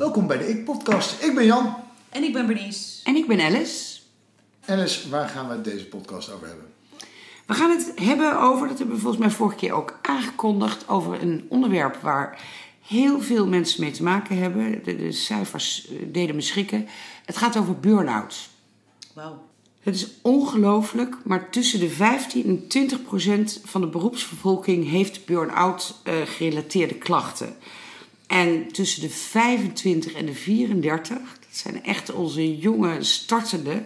Welkom bij de Ik-podcast. Ik ben Jan. En ik ben Bernice. En ik ben Alice. Alice, waar gaan we deze podcast over hebben? We gaan het hebben over, dat hebben we volgens mij vorige keer ook aangekondigd, over een onderwerp waar heel veel mensen mee te maken hebben. De, de cijfers eh, deden me schrikken. Het gaat over burn-out. Wauw. Het is ongelooflijk, maar tussen de 15 en 20 procent van de beroepsbevolking heeft burn-out eh, gerelateerde klachten. En tussen de 25 en de 34, dat zijn echt onze jonge startende,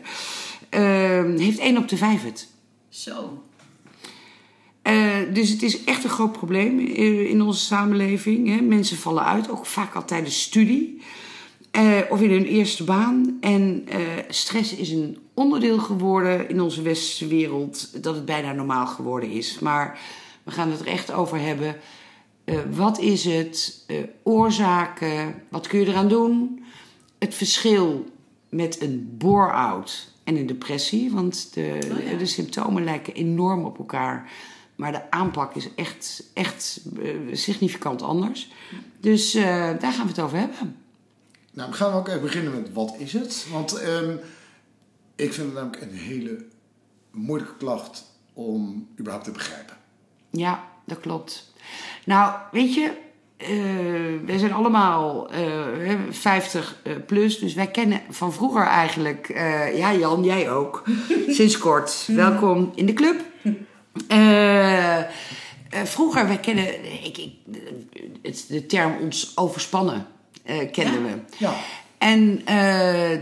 uh, heeft 1 op de 5 het. Zo. Uh, dus het is echt een groot probleem in onze samenleving. Hè. Mensen vallen uit, ook vaak al tijdens studie. Uh, of in hun eerste baan. En uh, stress is een onderdeel geworden in onze westerse wereld dat het bijna normaal geworden is. Maar we gaan het er echt over hebben. Uh, wat is het? oorzaken? Wat kun je eraan doen? Het verschil met een bore-out en een depressie. Want de, oh ja. de symptomen lijken enorm op elkaar. Maar de aanpak is echt, echt significant anders. Dus daar gaan we het over hebben. Nou, we gaan ook even beginnen met wat is het? Want um, ik vind het namelijk een hele moeilijke klacht om überhaupt te begrijpen. Ja, dat klopt. Nou, weet je, uh, wij zijn allemaal uh, 50 uh, plus, dus wij kennen van vroeger eigenlijk, uh, ja Jan, jij ook, sinds kort. Welkom in de club. vroeger, wij kennen ik, ik, het, de term ons overspannen kenden ja? we. Ja. En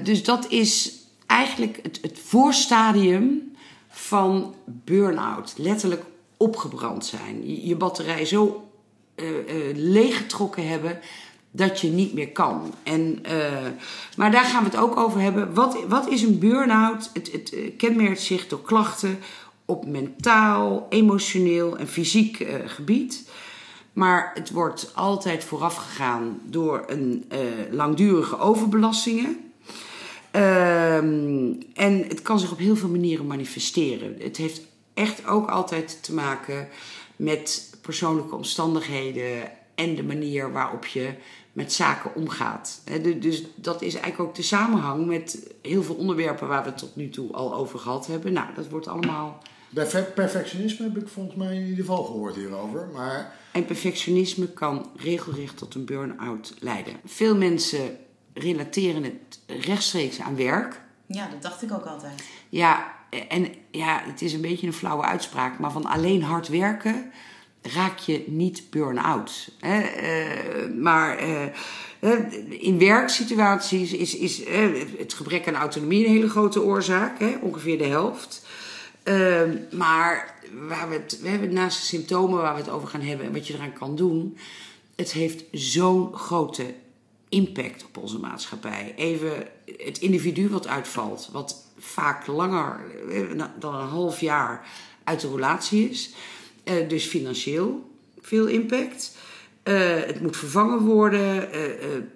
dus dat is eigenlijk het, het voorstadium van burn-out. Letterlijk opgebrand zijn. Je, batterij zo uh, leeggetrokken hebben dat je niet meer kan. En, maar daar gaan we het ook over hebben. Wat, wat is een burn-out? Het, het kenmerkt zich door klachten op mentaal, emotioneel en fysiek gebied. Maar het wordt altijd voorafgegaan door een langdurige overbelastingen. Um, en het kan zich op heel veel manieren manifesteren. Het heeft echt ook altijd te maken met persoonlijke omstandigheden en de manier waarop je met zaken omgaat. Dus dat is eigenlijk ook de samenhang met heel veel onderwerpen waar we het tot nu toe al over gehad hebben. Nou, dat wordt allemaal. Bij perfectionisme heb ik volgens mij in ieder geval gehoord hierover. Maar en perfectionisme kan regelrecht tot een burn-out leiden. Veel mensen relateren het rechtstreeks aan werk. Ja, dat dacht ik ook altijd. Ja, en ja, het is een beetje een flauwe uitspraak, maar van alleen hard werken raak je niet burn-out. Uh, maar uh, in werksituaties is, is het gebrek aan autonomie een hele grote oorzaak, hè? ongeveer de helft. Uh, maar waar we, we hebben naast de symptomen waar we het over gaan hebben en wat je eraan kan doen, het heeft zo'n grote impact op onze maatschappij. Even het individu wat uitvalt, wat vaak langer dan een half jaar uit de relatie is, uh, dus financieel veel impact. Uh, het moet vervangen worden.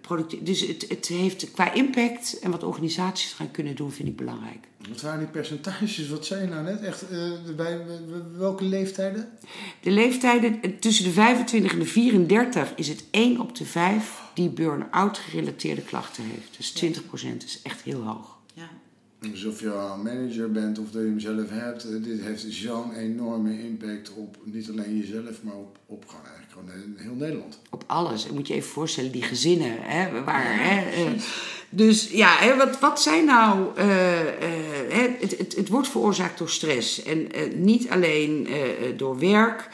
Uh, dus het, het heeft qua impact en wat organisaties gaan kunnen doen, vind ik belangrijk. Wat waren die percentages? Wat zei je nou net? Echt, bij welke leeftijden? De leeftijden tussen de 25 en de 34 is het 1 op de 5 die burn-out gerelateerde klachten heeft. Dus 20 procent is echt heel hoog. Ja. Dus of je een manager bent of dat je hem zelf hebt, dit heeft zo'n enorme impact op niet alleen jezelf, maar op, op gewoon eigenlijk gewoon heel Nederland. Op alles. En moet je even voorstellen, die gezinnen, hè, waar. Ja, hè, uh, dus ja, hè, wat, wat zijn nou. Uh, uh, het, het, het wordt veroorzaakt door stress. En niet alleen door werk.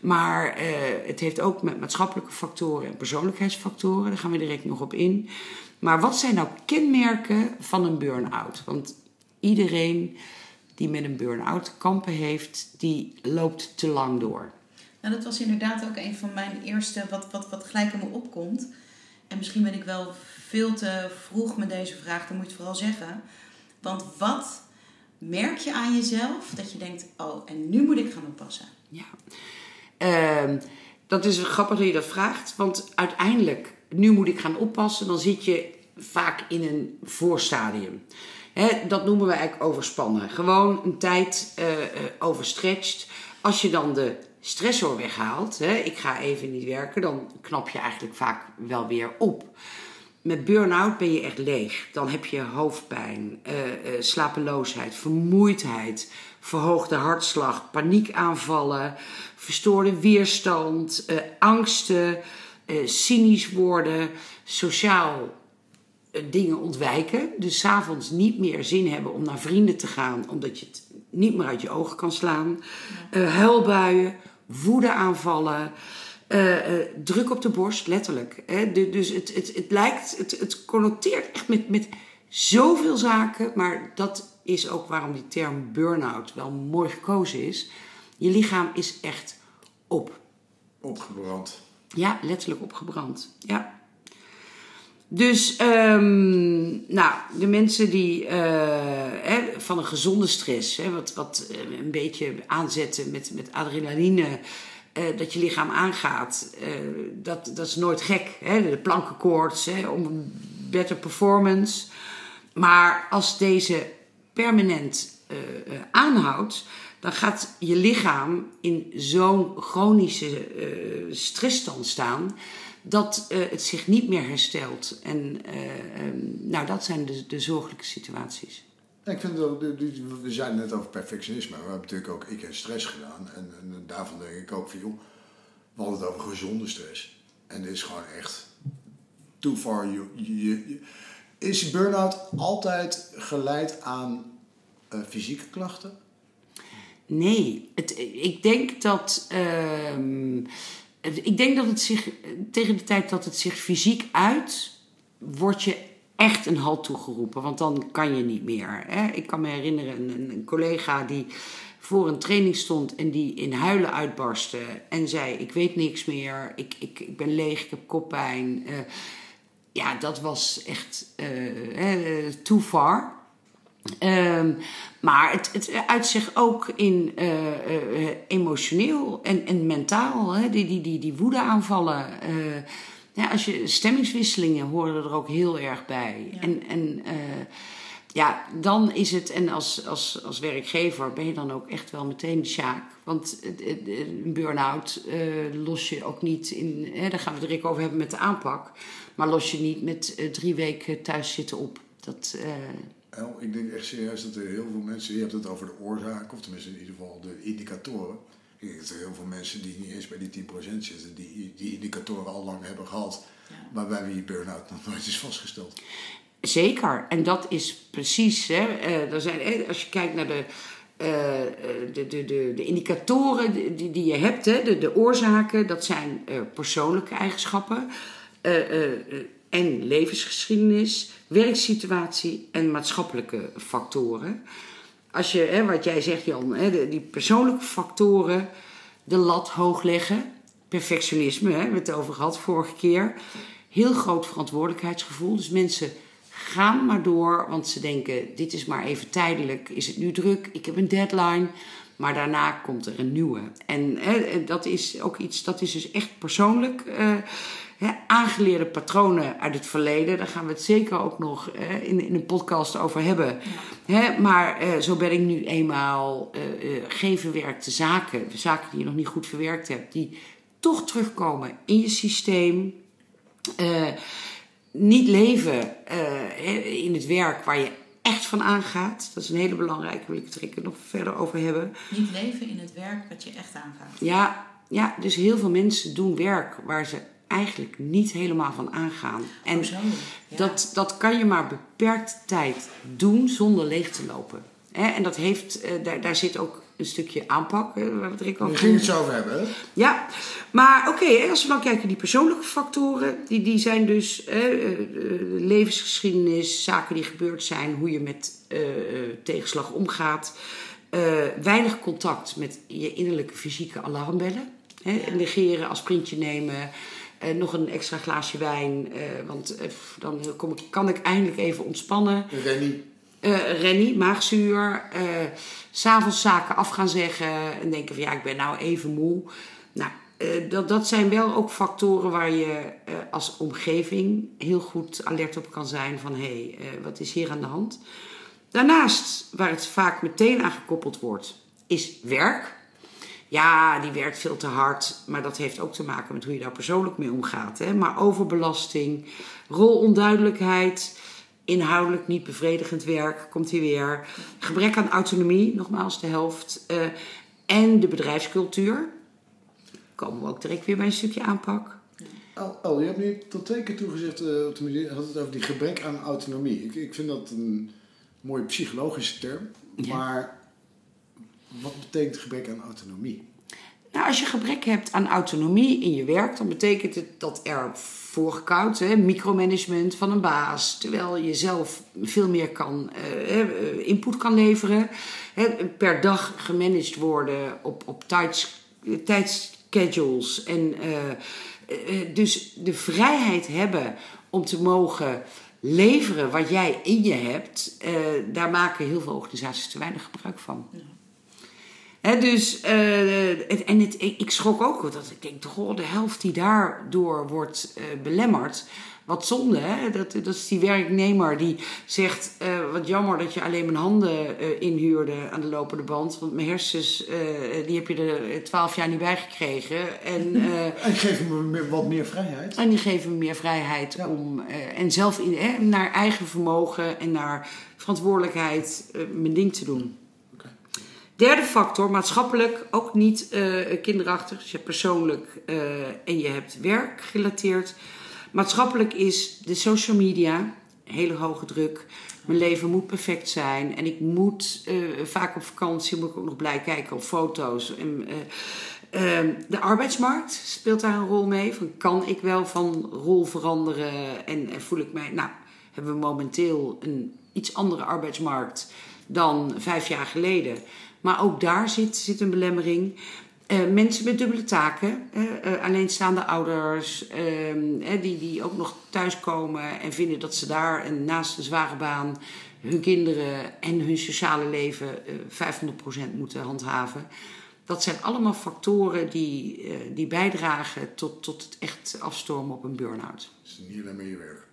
Maar het heeft ook met maatschappelijke factoren en persoonlijkheidsfactoren. Daar gaan we direct nog op in. Maar wat zijn nou kenmerken van een burn-out? Want iedereen die met een burn-out kampen heeft, die loopt te lang door. Nou, dat was inderdaad ook een van mijn eerste, wat, wat, wat gelijk in me opkomt. En misschien ben ik wel veel te vroeg met deze vraag, dat moet je vooral zeggen. Want wat merk je aan jezelf dat je denkt, oh, en nu moet ik gaan oppassen? Ja, uh, dat is grappig dat je dat vraagt, want uiteindelijk, nu moet ik gaan oppassen, dan zit je vaak in een voorstadium. Dat noemen we eigenlijk overspannen. Gewoon een tijd uh, overstretched. Als je dan de stressor weghaalt, ik ga even niet werken, dan knap je eigenlijk vaak wel weer op. met burn-out ben je echt leeg. Dan heb je hoofdpijn, eh, slapeloosheid, vermoeidheid, verhoogde hartslag, paniekaanvallen, verstoorde weerstand, angsten, eh, cynisch worden, sociaal eh, dingen ontwijken. Dus s'avonds niet meer zin hebben om naar vrienden te gaan, omdat je het niet meer uit je ogen kan slaan. Eh, huilbuien, woedeaanvallen. druk op de borst, letterlijk. Hè? Du- Dus het, het, het lijkt, het, het connoteert echt met, met zoveel zaken. Maar dat is ook waarom die term burn-out wel mooi gekozen is. Je lichaam is echt op. Opgebrand. Ja, letterlijk opgebrand. Ja. Dus, ehm, nou, de mensen die eh, hè, van een gezonde stress, hè, wat, wat eh, een beetje aanzetten met, met adrenaline, eh, dat je lichaam aangaat, dat, dat is nooit gek. Hè? De plankenkoorts, hè, om better performance. Maar als deze permanent aanhoudt, dan gaat je lichaam in zo'n chronische eh, stressstand staan dat eh, het zich niet meer herstelt. En eh, ehm, nou, dat zijn de, de zorgelijke situaties. Ik vind we zijn net over perfectionisme. We hebben natuurlijk ook ik en stress gedaan. En, en daarvan denk ik ook van, joh, we hadden het over gezonde stress. En dit is gewoon echt too far. You, is burn-out altijd geleid aan fysieke klachten? Nee, het, ik denk dat. ehm, ik denk dat het zich. Tegen de tijd dat het zich fysiek uit. word je echt een halt toegeroepen. Want dan kan je niet meer. Hè? Ik kan me herinneren een, collega die voor een training stond en die in huilen uitbarstte. En zei: Ik weet niks meer. Ik, ik, ik ben leeg, ik heb koppijn. Eh, ja, dat was echt eh, eh, too far. Ehm, maar het, het uit zich ook in eh, eh, emotioneel en, en mentaal. Hè? Die, die, die, die woedeaanvallen. eh, ja, als je, stemmingswisselingen horen er ook heel erg bij. Ja. En, en ja, dan is het, en als, als, als werkgever ben je dan ook echt wel meteen de sjaak. Want een burn-out los je ook niet in, hè, daar gaan we het direct over hebben met de aanpak. Maar los je niet met drie weken thuis zitten op. Dat, ik denk echt serieus dat er heel veel mensen, je hebt het over de oorzaken, of tenminste in ieder geval de indicatoren. Ik denk dat er heel veel mensen die niet eens bij die 10% zitten, die die indicatoren al lang hebben gehad, Ja. waarbij wie burn-out nog nooit is vastgesteld. Zeker, en dat is precies. Hè, eh, er zijn, eh, als je kijkt naar de, eh, de, de, de, de indicatoren die- die, die je hebt, hè, de, de oorzaken, dat zijn persoonlijke eigenschappen en levensgeschiedenis, werksituatie en maatschappelijke factoren. Als je, hè, wat jij zegt, Jan, hè, die persoonlijke factoren, de lat hoog leggen, perfectionisme, hè, we hebben het over gehad vorige keer. Heel groot verantwoordelijkheidsgevoel. Dus mensen gaan maar door, want ze denken: dit is maar even tijdelijk. Is het nu druk? Ik heb een deadline. Maar daarna komt er een nieuwe. En hè, dat is ook iets, dat is dus echt persoonlijk. eh, hè, aangeleerde patronen uit het verleden. Daar gaan we het zeker ook nog eh, in, in een podcast over hebben. Hè, maar eh, zo ben ik nu eenmaal eh, geen verwerkte zaken. Zaken die je nog niet goed verwerkt hebt. Die toch terugkomen in je systeem. Eh, niet leven in het werk waar je echt van aangaat. Dat is een hele belangrijke, wil ik het er nog verder over hebben. Niet leven in het werk wat je echt aangaat. Ja, ja, dus heel veel mensen doen werk waar ze eigenlijk niet helemaal van aangaan. En Oh. Ja. dat, dat kan je maar beperkte tijd doen zonder leeg te lopen. En dat heeft, eh, daar, daar zit ook een stukje aanpak, hè, waar we het over gingen het zo over hebben, ja, maar oké, als we dan kijken, die persoonlijke factoren, die, die zijn dus hè, eh, eh, levensgeschiedenis, zaken die gebeurd zijn, hoe je met tegenslag omgaat, weinig contact met je innerlijke fysieke alarmbellen, hè, Ja. negeren, als printje nemen, eh, nog een extra glaasje wijn, eh, want eh, dan kom ik, kan ik eindelijk even ontspannen. Rennie, Rennie, maagzuur. S'avonds zaken af gaan zeggen en denken van ja, ik ben nou even moe. Nou, dat, dat zijn wel ook factoren waar je als omgeving heel goed alert op kan zijn van hé, hey, wat is hier aan de hand? Daarnaast, waar het vaak meteen aan gekoppeld wordt, is werk. Ja, die werkt veel te hard, maar dat heeft ook te maken met hoe je daar persoonlijk mee omgaat. Hè? Maar overbelasting, rolonduidelijkheid, inhoudelijk niet bevredigend werk, komt hier weer. Gebrek aan autonomie, nogmaals de helft. eh, en de bedrijfscultuur. Komen we ook direct weer bij een stukje aanpak. Al, Al, je hebt nu tot twee keer toegezegd, uh, je had het over die gebrek aan autonomie. Ik, ik vind dat een mooie psychologische term. Ja. Maar wat betekent gebrek aan autonomie? Nou, als je gebrek hebt aan autonomie in je werk, dan betekent het dat er voorgekoud, hè, micromanagement van een baas, terwijl je zelf veel meer kan, eh, eh, input kan leveren, hè, per dag gemanaged worden op, op tijds. En eh, eh, dus de vrijheid hebben om te mogen leveren wat jij in je hebt, eh, daar maken heel veel organisaties te weinig gebruik van. Dus, eh, het- en het, ik, schrok ook, dat ik denk, goh, de helft die daardoor wordt eh, belemmerd. Wat zonde, hè? Dat, dat is die werknemer die zegt, eh, wat jammer dat je alleen mijn handen inhuurde aan de lopende band. Want mijn hersens, die heb je er twaalf jaar niet bij gekregen. En, En geef me wat meer vrijheid. en die geven me meer vrijheid Ja. om en zelf in, naar eigen vermogen en naar verantwoordelijkheid mijn ding te doen. Derde factor, maatschappelijk, ook niet eh, kinderachtig. Dus je hebt persoonlijk eh, en je hebt werkgerelateerd. Maatschappelijk is de social media, hele hoge druk. Mijn leven moet perfect zijn. En ik moet eh, vaak op vakantie, moet ik ook nog blij kijken op foto's. En, eh, eh, de arbeidsmarkt speelt daar een rol mee. Van, kan ik wel van rol veranderen en, en voel ik mij... Nou, hebben we momenteel een iets andere arbeidsmarkt dan vijf jaar geleden. Maar ook daar zit, zit een belemmering. Eh, mensen met dubbele taken, eh, eh, alleenstaande ouders, ehm, eh, die, die ook nog thuiskomen en vinden dat ze daar en naast een zware baan hun kinderen en hun sociale leven eh 500% moeten handhaven. Dat zijn allemaal factoren die, die bijdragen tot, tot het echt afstormen op een burn-out. Het is niet alleen maar je werk.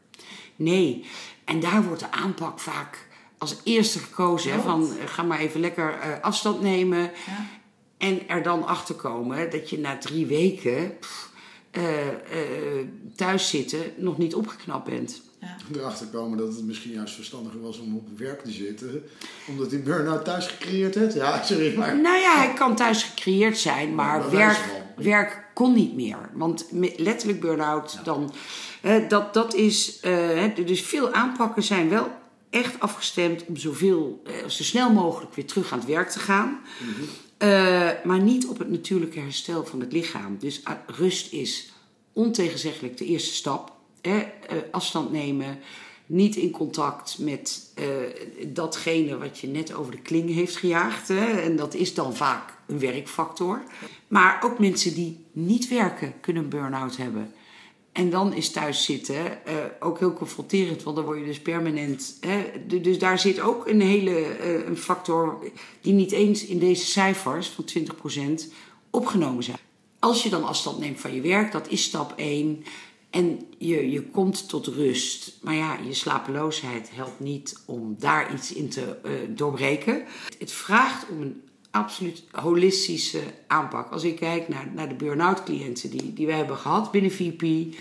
Nee, en daar wordt de aanpak vaak als eerste gekozen. Hè, van eh, ga maar even lekker eh, afstand nemen. Ja. En er dan achter komen dat je na drie weken pff, eh, eh, thuis zitten nog niet opgeknapt bent. Ja. Erachter komen dat het misschien juist verstandiger was om op werk te zitten. Omdat die burn-out thuis gecreëerd heeft. Ja, sorry, maar... Nou ja, hij kan thuis gecreëerd zijn, maar werk, werk kon niet meer. Want letterlijk burn-out, dan, dat, dat is, eh, hè, dus veel aanpakken zijn wel echt afgestemd om zoveel, eh, zo snel mogelijk weer terug aan het werk te gaan. Eh, maar niet op het natuurlijke herstel van het lichaam. Dus ah, rust is ontegenzeggelijk de eerste stap. Hè? Eh, afstand nemen, niet in contact met datgene wat je net over de kling heeft gejaagd. Hè? En dat is dan vaak een werkfactor. Maar ook mensen die niet werken kunnen een burn-out hebben. En dan is thuiszitten eh, ook heel confronterend, want dan word je dus permanent. Hè, Du- dus daar zit ook een hele eh, een factor die niet eens in deze cijfers van 20% opgenomen zijn. Als je dan afstand neemt van je werk, dat is stap 1. En je, je komt tot rust. Maar ja, je slapeloosheid helpt niet om daar iets in te eh, doorbreken. Het vraagt om een absoluut holistische aanpak. Als ik kijk naar, naar de burn-out cliënten die, die we hebben gehad binnen VP,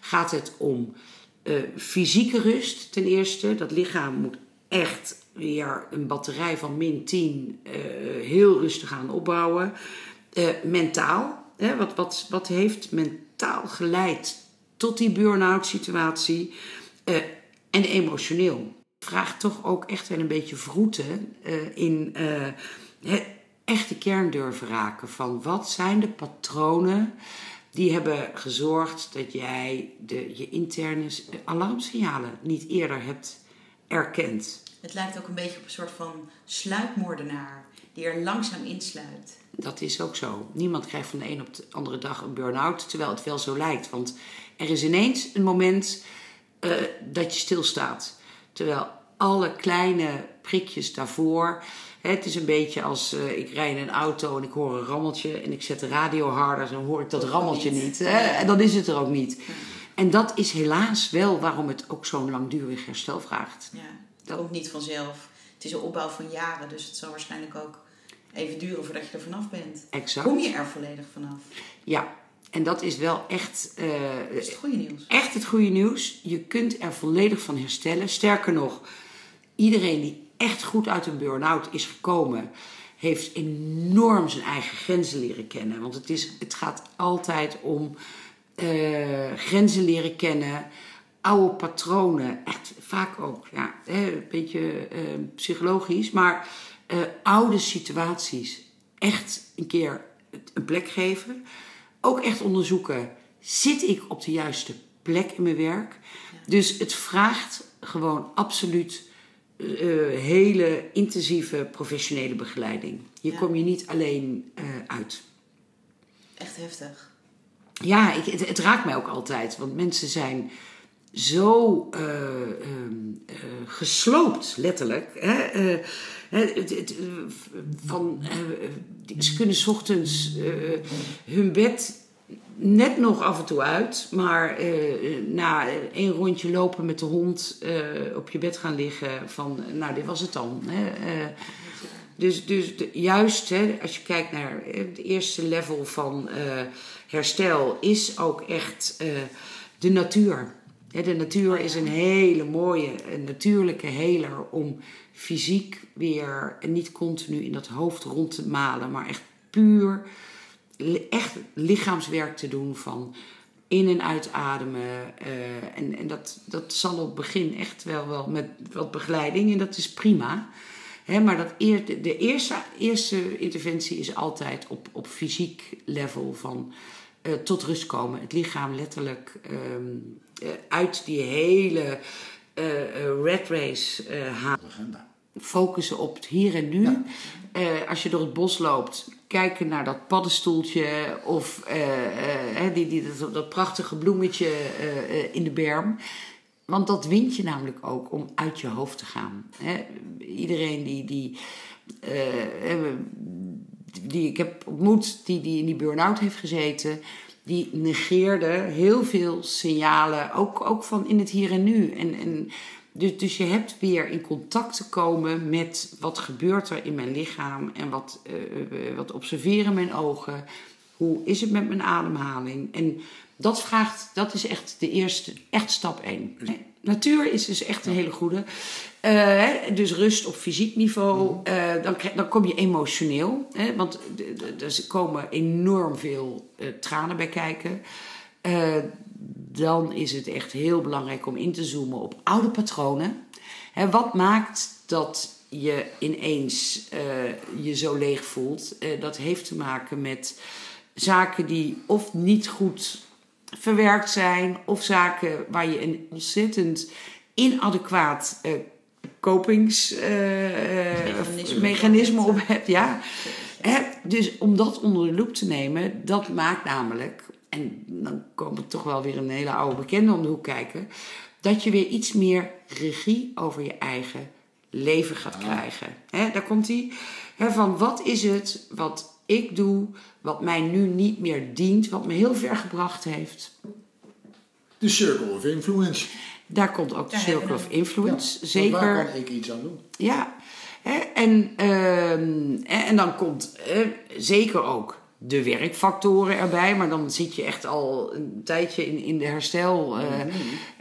gaat het om eh, fysieke rust ten eerste. Dat lichaam moet echt weer een batterij van min 10 eh, heel rustig aan opbouwen. Eh, mentaal, hè, wat, wat, wat heeft mentaal geleid tot die burn-out situatie? En emotioneel. Vraagt toch ook echt wel een beetje vroeten in hè, echte kern durven raken. Van wat zijn de patronen die hebben gezorgd dat jij de, je interne alarmsignalen niet eerder hebt erkend. Het lijkt ook een beetje op een soort van sluipmoordenaar die er langzaam insluit. Dat is ook zo. Niemand krijgt van de een op de andere dag een burn-out, terwijl het wel zo lijkt. Want er is ineens een moment eh, dat je stilstaat. Terwijl alle kleine prikjes daarvoor. Het is een beetje als eh, ik rijd in een auto en ik hoor een rammeltje en ik zet de radio harder, dan hoor ik dat rammeltje niet. hè, en dan is het er ook niet. En dat is helaas wel waarom het ook zo'n langdurig herstel vraagt. Ja, dat komt niet vanzelf. Het is een opbouw van jaren, dus het zal waarschijnlijk ook even duren voordat je er vanaf bent. Exact. Kom je er volledig vanaf? Ja, en dat is wel echt, eh, Dat is het goede nieuws. echt het goede nieuws. Je kunt er volledig van herstellen. Sterker nog, iedereen die echt goed uit een burn-out is gekomen, heeft enorm zijn eigen grenzen leren kennen. Want het, is, het gaat altijd om eh, grenzen leren kennen, oude patronen, echt vaak ook ja, een beetje eh, psychologisch, maar eh, oude situaties echt een keer een plek geven. Ook echt onderzoeken, zit ik op de juiste plek in mijn werk? Dus het vraagt gewoon absoluut eh, hele intensieve professionele begeleiding. Hier Ja. kom je niet alleen eh, uit. Echt heftig. Ja, ik, het, het raakt mij ook altijd. Want mensen zijn zo eh, ehm, eh, gesloopt, letterlijk. Hè? Hè, het, het, van, ze kunnen 's ochtends hun bed net nog af en toe uit. Maar eh, na één rondje lopen met de hond eh, op je bed gaan liggen. Van, nou, dit was het dan. Hè? Eh, dus, dus juist hè, als je kijkt naar het eerste level van herstel, is ook echt de natuur. De natuur is een hele mooie, een natuurlijke heler om fysiek weer niet continu in dat hoofd rond te malen, maar echt puur echt lichaamswerk te doen van in- en uitademen. eh, en en dat, dat zal op het begin echt wel, wel met wat begeleiding en dat is prima. Hè, maar dat eer, de- eerste, eerste interventie is altijd op, op fysiek level van eh, tot rust komen. Het lichaam letterlijk ehm, eh, uit die hele red race halen focussen op het hier en nu. Ja. Als je door het bos loopt, kijken naar dat paddenstoeltje of eh, eh, die, die, dat, dat prachtige bloemetje eh, in de berm. Want dat wint je namelijk ook om uit je hoofd te gaan. Hè? Iedereen die, die, die ik heb ontmoet, die, die in die burn-out heeft gezeten, die negeerde heel veel signalen, ook, ook van in het hier en nu. En, en dus, dus je hebt weer in contact te komen met wat gebeurt er in mijn lichaam en wat, eh, wat observeren mijn ogen. Hoe is het met mijn ademhaling? En dat vraagt, dat is echt de eerste, echt stap één. Hè? Natuur is dus echt een hele goede. Eh, dus rust op fysiek niveau. Eh, dan, dan kom je emotioneel. Hè, want er komen enorm veel tranen bij kijken. Dan is het echt heel belangrijk om in te zoomen op oude patronen. Hè, wat maakt dat je ineens eh, je zo leeg voelt? Eh, dat heeft te maken met zaken die of niet goed verwerkt zijn, of zaken waar je een ontzettend inadequaat eh kopingsmechanisme Mechanisme. mechanisme op hebt. Ja. Hè, dus om dat onder de loep te nemen, dat maakt namelijk, en dan komen we toch wel weer een hele oude bekende om de hoek kijken, dat je weer iets meer regie over je eigen leven gaat krijgen. Hè, daar komt hij. Van wat is het wat ik doe, wat mij nu niet meer dient, wat me heel ver gebracht heeft. De circle of influence. Daar komt ook de Daar circle of influence. Ja, Zeker. Waar kan ik iets aan doen? Ja, hè, en, ehm, en, en dan komt zeker ook de werkfactoren erbij, maar dan zit je echt al een tijdje in, in de herstel. eh,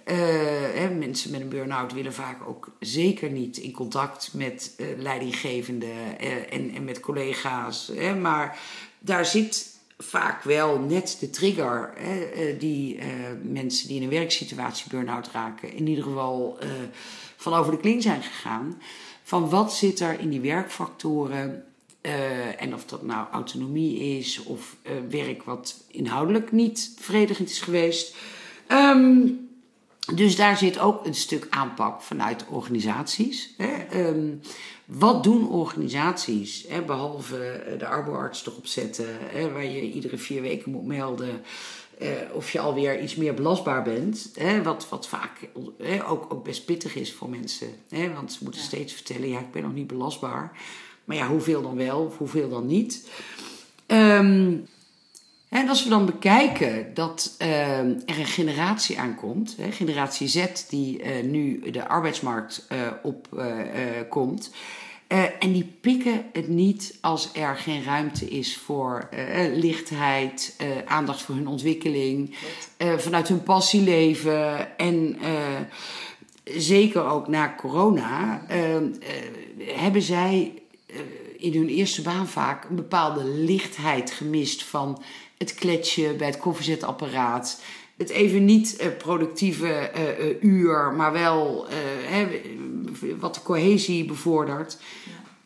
eh, hè, mensen met een burn-out willen vaak ook zeker niet in contact met eh leidinggevenden en, en met collega's. Hè, maar daar zit vaak wel net de trigger hè, die mensen die in een werksituatie burn-out raken, in ieder geval van over de kling zijn gegaan. Van wat zit er in die werkfactoren eh, en of dat nou autonomie is of eh, werk wat inhoudelijk niet bevredigend is geweest. Ehm, dus daar zit ook een stuk aanpak vanuit organisaties. Hè. Ehm, wat doen organisaties, hè, behalve eh, de arboarts erop zetten, hè, waar je iedere vier weken moet melden of je alweer iets meer belastbaar bent. Hè, wat, wat vaak hè, ook, ook best pittig is voor mensen. Hè, want ze moeten Ja. steeds vertellen, ja, ik ben nog niet belastbaar. Maar ja, hoeveel dan wel of hoeveel dan niet? Ehm, en als we dan bekijken dat eh, er een generatie aankomt, hè, generatie Z, die eh, nu de arbeidsmarkt eh, op eh, en die pikken het niet als er geen ruimte is voor lichtheid, aandacht voor hun ontwikkeling, vanuit hun passie leven. En zeker ook na corona eh, eh, hebben zij in hun eerste baan vaak een bepaalde lichtheid gemist van het kletsje bij het koffiezetapparaat. Het even niet eh, productieve eh, eh, uur, maar wel eh, hè, wat de cohesie bevordert.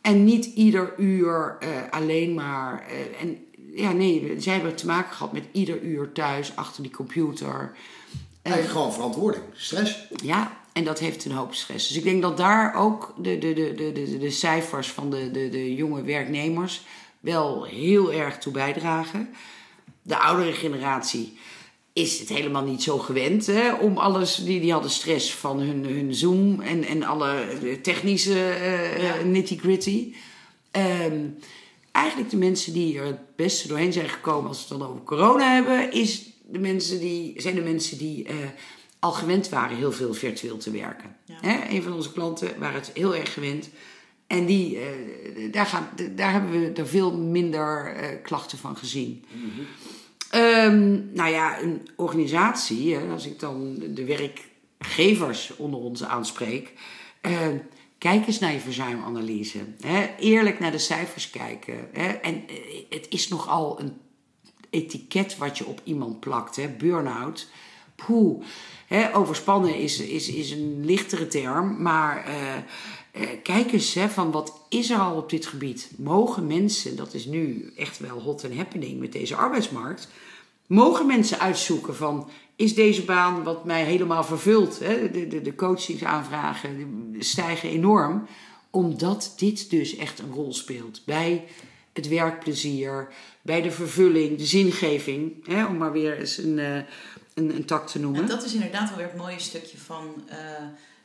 En niet ieder uur eh, alleen maar. eh, en ja, nee, zij hebben te maken gehad met ieder uur thuis achter die computer. En gewoon verantwoording. Stress. Ja, en dat heeft een hoop stress. Dus ik denk dat daar ook de, de, de, de, de, de cijfers van de, de, de jonge werknemers wel heel erg toe bijdragen. De oudere generatie is het helemaal niet zo gewend hè, om alles. Die, die hadden stress van hun, hun Zoom en, en alle technische eh, Ja. nitty-gritty. Ehm, eigenlijk de mensen die er het beste doorheen zijn gekomen als we het dan over corona hebben, is de mensen die, zijn de mensen die eh, al gewend waren heel veel virtueel te werken. Ja. Hè? Een van onze klanten waren het heel erg gewend. En die, eh, daar, gaan, daar hebben we er veel minder eh, klachten van gezien. Ehm, nou ja, een organisatie, hè, als ik dan de werkgevers onder ons aanspreek. eh, kijk eens naar je verzuimanalyse. Hè? Eerlijk naar de cijfers kijken. Hè? En eh, het is nogal een etiket wat je op iemand plakt. Hè? Burn-out. Poeh. Overspannen is, is, is een lichtere term. Maar eh, eh, kijk eens hè, van wat is er al op dit gebied. Mogen mensen, dat is nu echt wel hot and happening met deze arbeidsmarkt. Mogen mensen uitzoeken van, is deze baan wat mij helemaal vervult? De, de, de coachingsaanvragen stijgen enorm. Omdat dit dus echt een rol speelt bij het werkplezier, bij de vervulling, de zingeving. Om maar weer eens een, eh, een, een tak te noemen. En dat is inderdaad wel weer het mooie stukje van eh,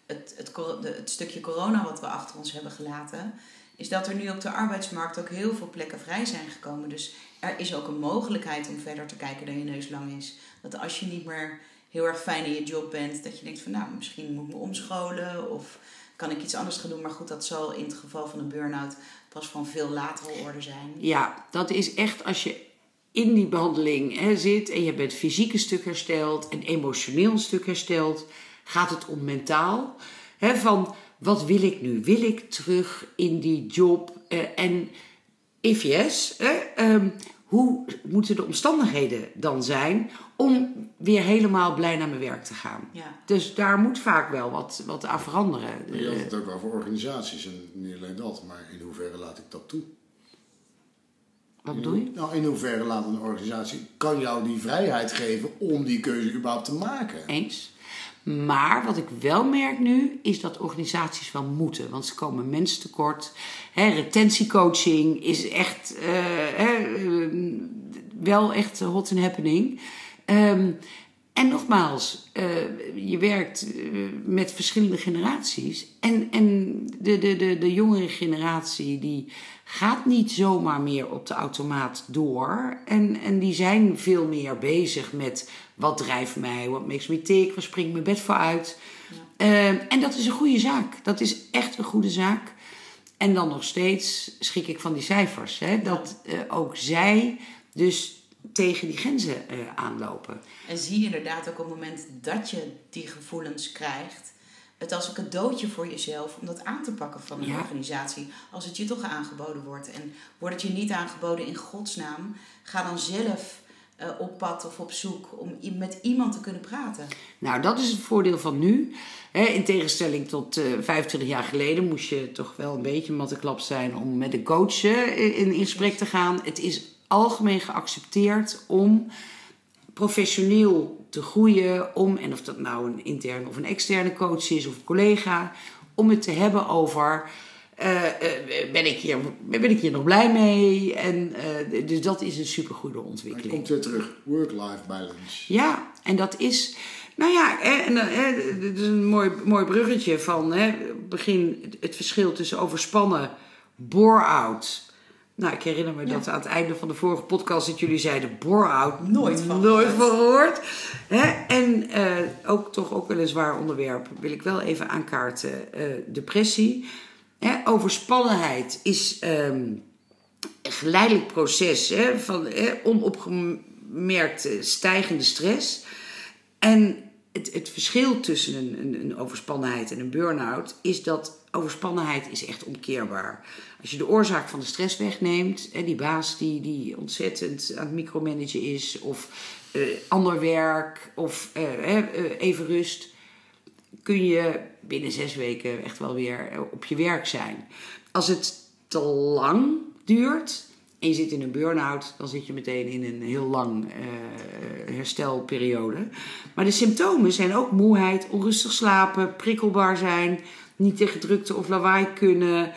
het, het, het stukje corona wat we achter ons hebben gelaten. Is dat er nu op de arbeidsmarkt ook heel veel plekken vrij zijn gekomen. Dus er is ook een mogelijkheid om verder te kijken dan je neus lang is. Dat als je niet meer heel erg fijn in je job bent, dat je denkt van nou, misschien moet ik me omscholen of kan ik iets anders gaan doen. Maar goed, dat zal in het geval van een burn-out pas van veel latere orde zijn. Ja, dat is echt als je in die behandeling hè, zit en je bent fysiek een stuk hersteld en emotioneel een stuk hersteld, gaat het om mentaal. Hè, van wat wil ik nu? Wil ik terug in die job? Eh, en if yes, hè, ehm, hoe moeten de omstandigheden dan zijn om weer helemaal blij naar mijn werk te gaan? Ja. Dus daar moet vaak wel wat, wat aan veranderen. Je had Eh, het ook over organisaties en niet alleen dat, maar in hoeverre laat ik dat toe? Wat bedoel je? Nou, in hoeverre laat een organisatie, kan jou die vrijheid geven om die keuze überhaupt te maken? Eens. Maar wat ik wel merk nu, is dat organisaties wel moeten. Want ze komen mensen tekort. Hè, retentiecoaching is echt eh, hè, eh, wel echt hot and happening. Ehm, en nogmaals, eh, je werkt met verschillende generaties. En, en de, de, de, de jongere generatie die gaat niet zomaar meer op de automaat door. En, en die zijn veel meer bezig met wat drijft mij, wat makes me tick, waar springt mijn bed voor uit. Ehm, en dat is een goede zaak. Dat is echt een goede zaak. En dan nog steeds schrik ik van die cijfers. Hè? Dat eh, ook zij dus tegen die grenzen eh, aanlopen. En zie je inderdaad ook op het moment dat je die gevoelens krijgt, het als een cadeautje voor jezelf om dat aan te pakken van een Ja. organisatie. Als het je toch aangeboden wordt. En wordt het je niet aangeboden in godsnaam, ga dan zelf eh, op pad of op zoek om met iemand te kunnen praten. Nou, dat is het voordeel van nu. In tegenstelling tot eh 25 jaar geleden moest je toch wel een beetje matteklap zijn om met een coach eh, in, in gesprek te gaan. Het is algemeen geaccepteerd om professioneel te groeien. Om, en of dat nou een interne of een externe coach is of een collega, om het te hebben over. eh, eh, ben, ik hier, ben ik hier nog blij mee? En, eh, dus dat is een supergoede Dan ontwikkeling. komt weer terug, work-life balance. Ja, en dat is. Nou ja, en, dit is een mooi, mooi bruggetje van hè, begin het, het verschil tussen overspannen, bore-out. Nou, ik herinner me Ja. dat aan het einde van de vorige podcast dat jullie zeiden bore-out. Nooit van Nooit van gehoord. En eh, ook toch ook wel een zwaar onderwerp wil ik wel even aankaarten. eh, depressie. Hè, overspannenheid is ehm, een geleidelijk proces hè, van hè, onopgemerkte stijgende stress. En het, het verschil tussen een, een, een overspannenheid en een burn-out is dat overspannenheid is echt omkeerbaar. Als je de oorzaak van de stress wegneemt, hè, die baas die, die ontzettend aan het micromanagen is, of eh, ander werk, of eh, eh, even rust, kun je binnen zes weken echt wel weer op je werk zijn. Als het te lang duurt en je zit in een burn-out, dan zit je meteen in een heel lang herstelperiode. Maar de symptomen zijn ook moeheid, onrustig slapen, prikkelbaar zijn, niet tegen drukte of lawaai kunnen,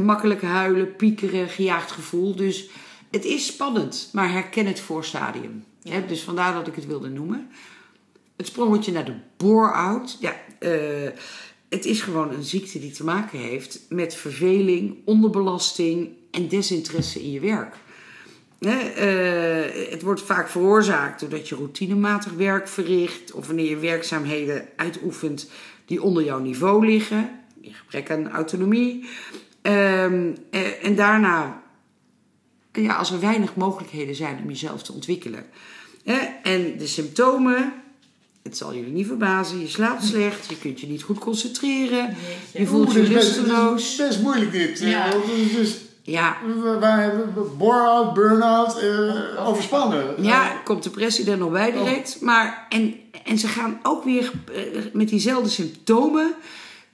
makkelijk huilen, piekeren, gejaagd gevoel. Dus het is spannend, maar herken het voorstadium. Ja. dus vandaar dat ik het wilde noemen. Het sprongetje naar de bore-out. Ja, uh, het is gewoon een ziekte die te maken heeft met verveling, onderbelasting en desinteresse in je werk. Uh, het wordt vaak veroorzaakt doordat je routinematig werk verricht of wanneer je werkzaamheden uitoefent die onder jouw niveau liggen, gebrek aan autonomie. Uh, en daarna ja, als er weinig mogelijkheden zijn om jezelf te ontwikkelen. En de symptomen, het zal jullie niet verbazen, je slaapt slecht, je kunt je niet goed concentreren, je voelt je lusteloos. Het is best moeilijk dit. Ja. Dus, ja. Wij hebben bore-out, burn-out, uh, overspannen. Ja, komt depressie er nog bij direct. Oh. Maar, en, en ze gaan ook weer eh, met diezelfde symptomen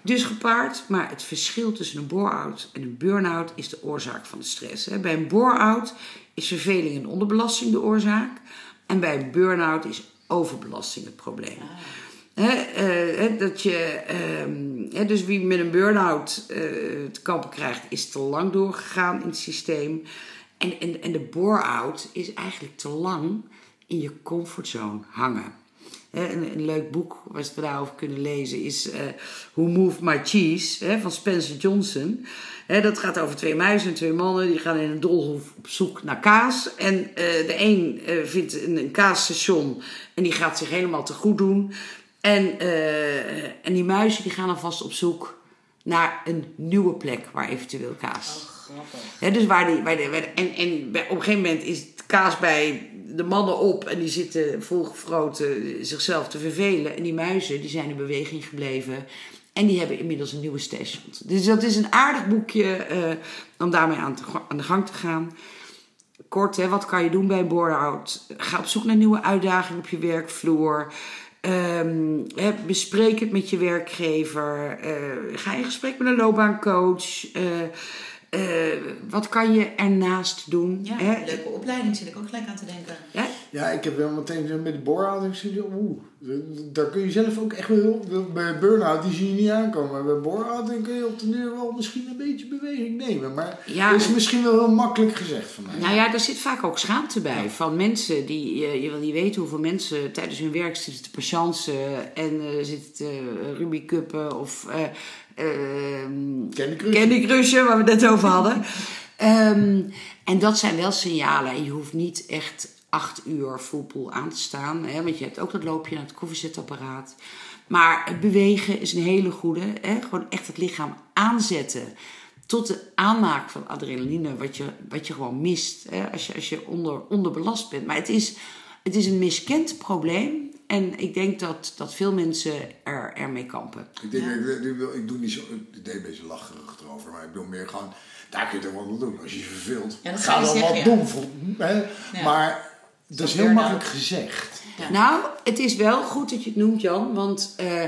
dus gepaard. Maar het verschil tussen een bore-out en een burn-out is de oorzaak van de stress. Bij een bore-out is verveling en onderbelasting de oorzaak. En bij een burn-out is overbelasting het probleem. Ah. dat je, ehm, dus wie met een burn-out uh, te kampen krijgt, is te lang doorgegaan in het systeem. En, en, en de bore-out is eigenlijk te lang in je comfortzone hangen. Een, een, leuk boek wat we daarover kunnen lezen is uh, Who Moved My Cheese van Spencer Johnson. dat gaat over twee muizen en twee mannen die gaan in een doolhof op zoek naar kaas. En uh, de een uh, vindt een, een, kaasstation en die gaat zich helemaal te goed doen. En, en die muizen die gaan alvast op zoek naar een nieuwe plek waar eventueel kaas. Oh, dus waar die, waar die, en, en op een gegeven moment is kaas bij de mannen op en die zitten volgefroten zichzelf te vervelen. En die muizen die zijn in beweging gebleven. En die hebben inmiddels een nieuwe station. Dus dat is een aardig boekje uh, om daarmee aan, de gang te gaan. Kort, hè, wat kan je doen bij een? Ga op zoek naar nieuwe uitdagingen op je werkvloer. Um, bespreek het met je werkgever. Uh, ga in gesprek met een loopbaancoach. Uh, wat kan je ernaast doen? Ja, hè? leuke opleiding zit ik ook gelijk aan te denken. Ja, ja ik heb wel meteen met de boorhouding gezien, oeh, daar kun je zelf ook echt wel, bij burn-out die zie je niet aankomen. Maar bij boorhouding kun je op de neer wel misschien een beetje beweging nemen. Maar ja, dat is misschien wel heel makkelijk gezegd van mij. Nou ja, daar zit vaak ook schaamte bij. Van mensen die, je, je wil niet weten hoeveel mensen tijdens hun werk zitten te patiënten en uh, zitten te uh, Ruby Cuppen of... Uh, Ehm, Candy Crush. Candy Crush, waar we het net over hadden. Ehm, en dat zijn wel signalen. En je hoeft niet echt acht uur full aan te staan. Hè, want je hebt ook dat loopje naar het koffiezetapparaat. Maar het bewegen is een hele goede. Hè, gewoon echt het lichaam aanzetten. Tot de aanmaak van adrenaline, wat je, wat je gewoon mist. Hè, als je, als je onder, onderbelast bent. Maar het is, het is een miskend probleem. En ik denk dat, dat veel mensen er, ermee kampen. Ik, denk, ik, ik, ik, doe niet zo, ik deed een beetje lacherig erover, maar ik bedoel meer gewoon, daar kun je het wel doen. Als je je verveelt, ja, ga dan wat doen. hè? Maar dat is heel makkelijk gezegd. Nou, het is wel goed dat je het noemt, Jan, want uh,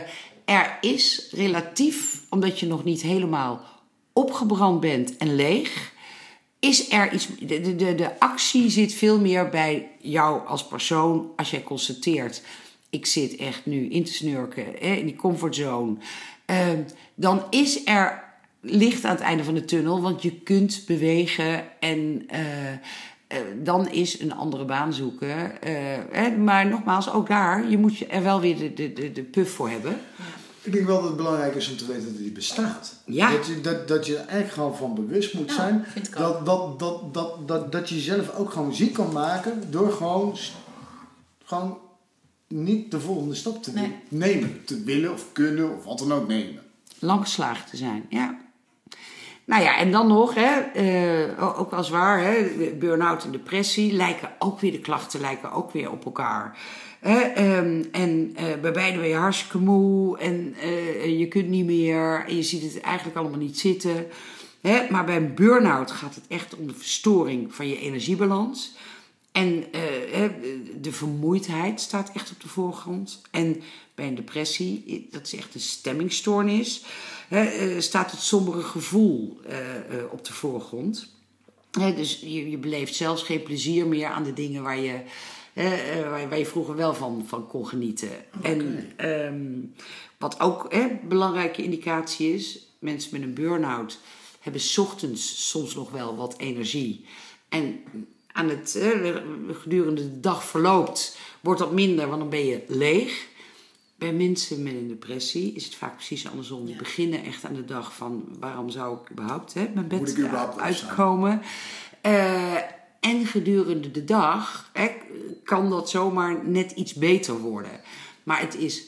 er is relatief, omdat je nog niet helemaal opgebrand bent en leeg, is er iets. De, de, de actie zit veel meer bij jou als persoon als jij constateert ik zit echt nu in te snurken hè, in die comfortzone. Uh, dan is er licht aan het einde van de tunnel, want je kunt bewegen en uh, dan is een andere baan zoeken. Uh, hè, maar nogmaals, ook daar, je moet er wel weer de, de, de, de puff voor hebben. Ik denk wel dat het belangrijk is om te weten dat die bestaat. Ja. Dat, je, dat, dat je er eigenlijk gewoon van bewust moet zijn. Dat, dat, dat, dat, dat, dat je jezelf ook gewoon ziek kan maken door gewoon, gewoon niet de volgende stap te nemen. Te willen of kunnen of wat dan ook nemen. Langgeslagen te zijn, ja. Nou ja, en dan nog, hè, eh, ook als waar, hè, burn-out en depressie lijken ook weer, de klachten lijken ook weer op elkaar. Ehm, en eh, bij beide ben je hartstikke moe en eh, je kunt niet meer en je ziet het eigenlijk allemaal niet zitten. Hè, maar bij een burn-out gaat het echt om de verstoring van je energiebalans. En de vermoeidheid staat echt op de voorgrond. En bij een depressie, dat is echt een stemmingstoornis uh, staat het sombere gevoel uh, op de voorgrond. dus je, je beleeft zelfs geen plezier meer aan de dingen waar je, waar, waar, je vroeger wel van, van kon genieten. En um, wat ook een belangrijke indicatie is, mensen met een burn-out hebben ochtends soms nog wel wat energie. En aan het, gedurende de dag verloopt, wordt dat minder, want dan ben je leeg. Bij mensen met een depressie is het vaak precies andersom. Die beginnen echt aan de dag van waarom zou ik überhaupt hè, mijn bed uitkomen. Uh, en gedurende de dag hè, kan dat zomaar net iets beter worden. Maar het is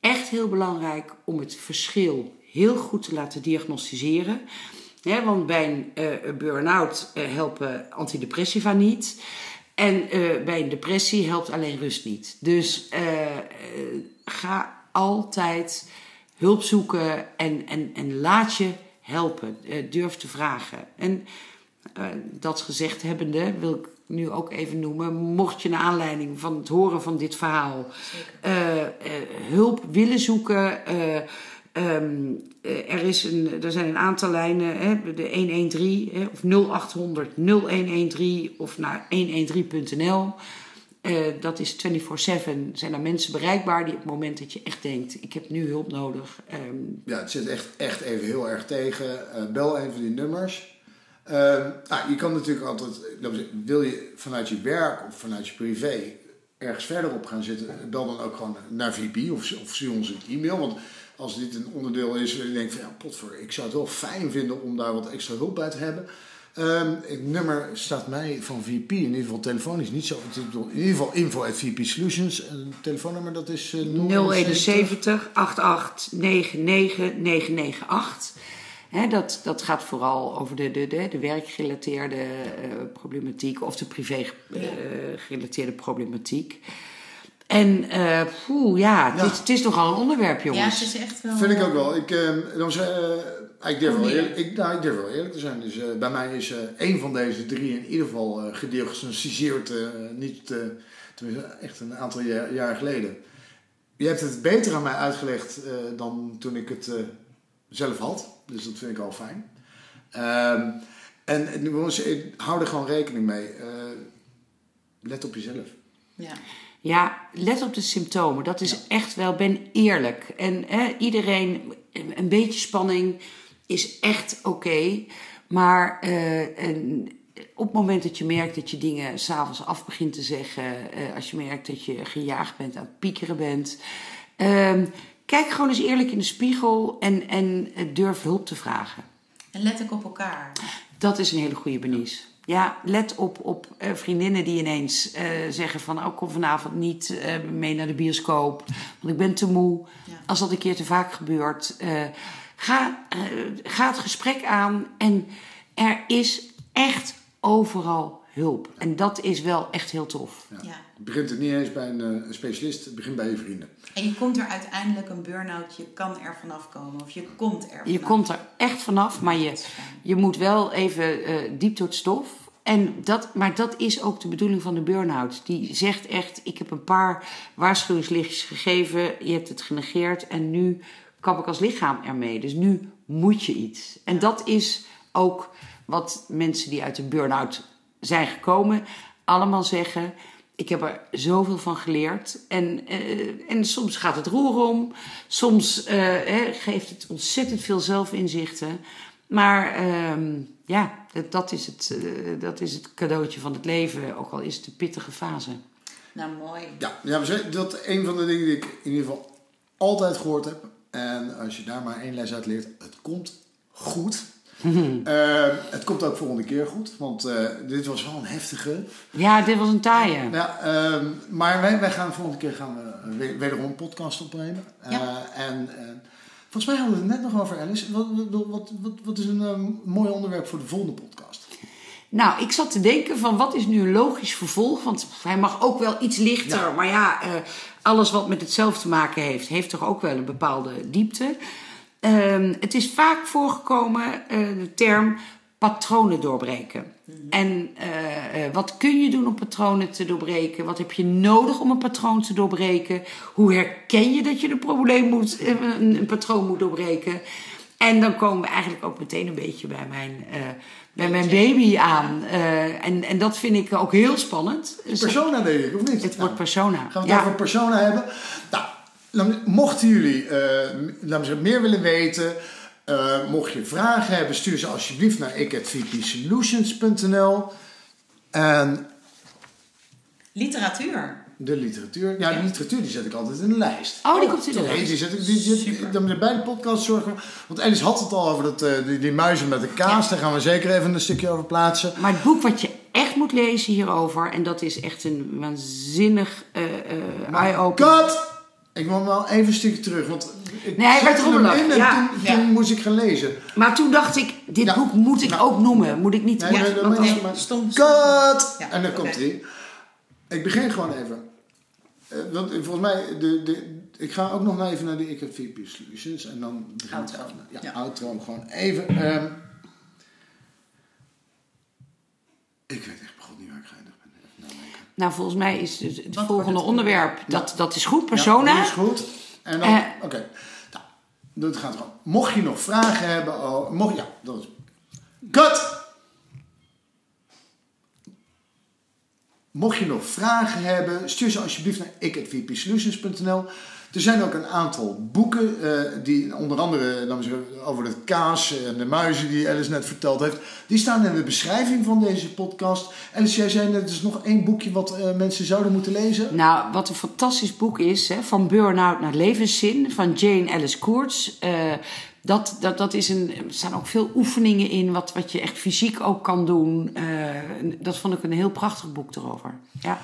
echt heel belangrijk om het verschil heel goed te laten diagnosticeren. Want bij een uh, burn-out uh, helpen antidepressiva niet. En bij een depressie helpt alleen rust niet. Dus ga altijd hulp zoeken en, en, en laat je helpen. Uh, durf te vragen. En uh, dat gezegd hebbende wil ik nu ook even noemen. Mocht je naar aanleiding van het horen van dit verhaal uh, hulp willen zoeken. Um, er, is een, er zijn een aantal lijnen, hè, de 113 hè, of 0800 0113 of naar 113.nl. Uh, dat is 24-7. Zijn er mensen bereikbaar die op het moment dat je echt denkt: ik heb nu hulp nodig. Um... Ja, het zit echt, echt even heel erg tegen. Uh, bel een van die nummers. Uh, nou, je kan natuurlijk altijd, wil je vanuit je werk of vanuit je privé ergens verder op gaan zitten, bel dan ook gewoon naar VP of, of stuur ons een e-mail. Want als dit een onderdeel is waar je denkt: van ja, potver, ik zou het wel fijn vinden om daar wat extra hulp bij te hebben Um, het nummer staat mij van VP, in ieder geval telefonisch niet zo. In ieder geval info at VP Solutions. En telefoonnummer dat is uh, 071 88 99 998. dat, dat gaat vooral over de, de, de, de werkgerelateerde uh, problematiek of de privé-gerelateerde uh, problematiek. En uh, poeh, ja, het, is, het is nogal een onderwerp, jongens. Ja, het is echt wel... Vind ik ook wel. Ik, uh, dan, ik durf, wel eerlijk, ik, nou, ik durf wel eerlijk te zijn. Dus uh, bij mij is uh, één van deze drie in ieder geval uh, gediagnosticeerd. niet, tenminste, echt een aantal jaar, jaar, geleden. Je hebt het beter aan mij uitgelegd dan toen ik het zelf had. Dus dat vind ik al fijn. Ehm, en ik hou er gewoon rekening mee. let op jezelf. Ja. Ja, let op de symptomen. Dat is echt wel, ben eerlijk. En iedereen, een beetje spanning is echt oké. maar uh, en op het moment dat je merkt dat je dingen s'avonds af begint te zeggen, uh, als je merkt dat je gejaagd bent, aan het piekeren bent, uh, kijk gewoon eens eerlijk in de spiegel en, en durf hulp te vragen. En let ook op elkaar. Dat is een hele goede benies. Ja, let op, op vriendinnen die ineens uh, zeggen van... oh, kom vanavond niet uh, mee naar de bioscoop, want ik ben te moe. Ja. Als dat een keer te vaak gebeurt... Ga, uh, ga het gesprek aan en er is echt overal hulp. En dat is wel echt heel tof. Ja. ja. Het begint het niet eens bij een, uh, specialist, het begint bij je vrienden. En je komt er uiteindelijk een burn-out, je kan er vanaf komen. Of je komt er vanaf. Je komt er echt vanaf, maar je, je moet wel even uh, diep door het stof. En dat, maar dat is ook de bedoeling van de burn-out. Die zegt echt, ik heb een paar waarschuwingslichtjes gegeven. Je hebt het genegeerd en nu kap ik als lichaam ermee. Dus nu moet je iets. En dat is ook wat mensen die uit de burn-out zijn gekomen allemaal zeggen. Ik heb er zoveel van geleerd. En, uh, en soms gaat het roer om. Soms uh, geeft het ontzettend veel zelfinzichten. Maar uh, ja, dat is, het, uh, dat is het cadeautje van het leven. Ook al is het een pittige fase. Nou, mooi. Ja, ja dat is een van de dingen die ik in ieder geval altijd gehoord heb. En als je daar maar één les uit leert, het komt goed. uh, het komt ook volgende keer goed, want uh, dit was wel een heftige. Ja, dit was een taaie. Ja, uh, maar wij, wij gaan volgende keer gaan we wederom een podcast opnemen. Ja. en Volgens mij hadden we het net nog over Alice. Wat, wat, wat, is een ehm, mooi onderwerp voor de volgende podcast? Nou, ik zat te denken van wat is nu een logisch vervolg? Want hij mag ook wel iets lichter. Ja. Maar ja, eh, alles wat met het zelf te maken heeft, heeft toch ook wel een bepaalde diepte. Ehm, het is vaak voorgekomen, eh, de term patronen doorbreken. En eh, wat kun je doen om patronen te doorbreken? Wat heb je nodig om een patroon te doorbreken? Hoe herken je dat je een probleem moet, een, een patroon moet doorbreken? En dan komen we eigenlijk ook meteen een beetje bij mijn, bij mijn baby aan. Eh, en, en dat vind ik ook heel spannend. Persona, denk ik, of niet? Het wordt persona. Gaan we het Ja. over persona hebben? Nou, mochten jullie eh, m- laten we zeggen, meer willen weten, eh, mocht je vragen hebben, stuur ze alsjeblieft naar ik@vpsolutions.nl. En Literatuur. De literatuur, ja, de literatuur die zet ik altijd in de lijst. Oh, die komt in de Nee, lijst. die zet ik, die dan bij de podcast zorgen. Want Alice had het al over dat, eh, die, die muizen met de kaas. Daar gaan we zeker even een stukje over plaatsen. Maar het boek wat je echt moet lezen hierover, en dat is echt een waanzinnig eh eh eye-opener. Cut! Ik wil wel even een stukje terug, want ik Nee, hij werd rommelig, in en ja. toen, Ja. moest ik gaan lezen. Maar toen dacht ik, dit Ja. boek moet ik Nou. ook noemen. Moet ik niet... Nee, Ja, nee, je maar-! Ja, en dan komt hij. Ik begin gewoon even. Eh, want volgens mij, de, de, ik ga ook nog maar even naar de Ik heb VP Solutions. En dan begin ik. Ja, Ja. outro. Gewoon even. ehm. ik weet echt begon niet waar ik geëindigd ben. Nou, volgens mij is het, het volgende het onderwerp, dat, dat is goed, persona. Ja, dat is goed. En dan, Eh. oké. Nou, dat gaat gewoon. Mocht je nog vragen hebben, oh, mocht, ja, dat is. Cut! Mocht je nog vragen hebben, stuur ze alsjeblieft naar ik.vpsolutions.nl. Er zijn ook een aantal boeken, eh, die onder andere zeggen, over het kaas en de muizen die Alice net verteld heeft. Die staan in de beschrijving van deze podcast. Alice, jij zei net, er is nog één boekje wat eh, mensen zouden moeten lezen. Nou, wat een fantastisch boek is, hè, van burn-out naar levenszin, van Jane Alice Koorts. Eh, dat, dat, dat is een, er staan ook veel oefeningen in, wat, wat je echt fysiek ook kan doen. Eh, dat vond ik een heel prachtig boek erover. Ja.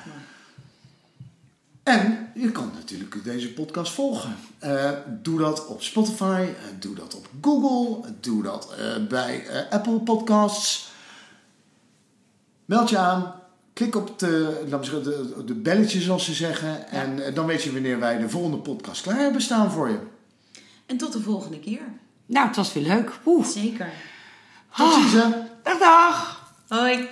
En je kan natuurlijk deze podcast volgen. Eh, doe dat op Spotify, eh, doe dat op Google, doe dat eh, bij eh, Apple Podcasts. Meld je aan, klik op de, de, de belletje zoals ze zeggen. En dan weet je wanneer wij de volgende podcast klaar hebben staan voor je. En tot de volgende keer. Nou, het was weer leuk. Oeh. Zeker. Tot ziens. Dag, dag. Hoi.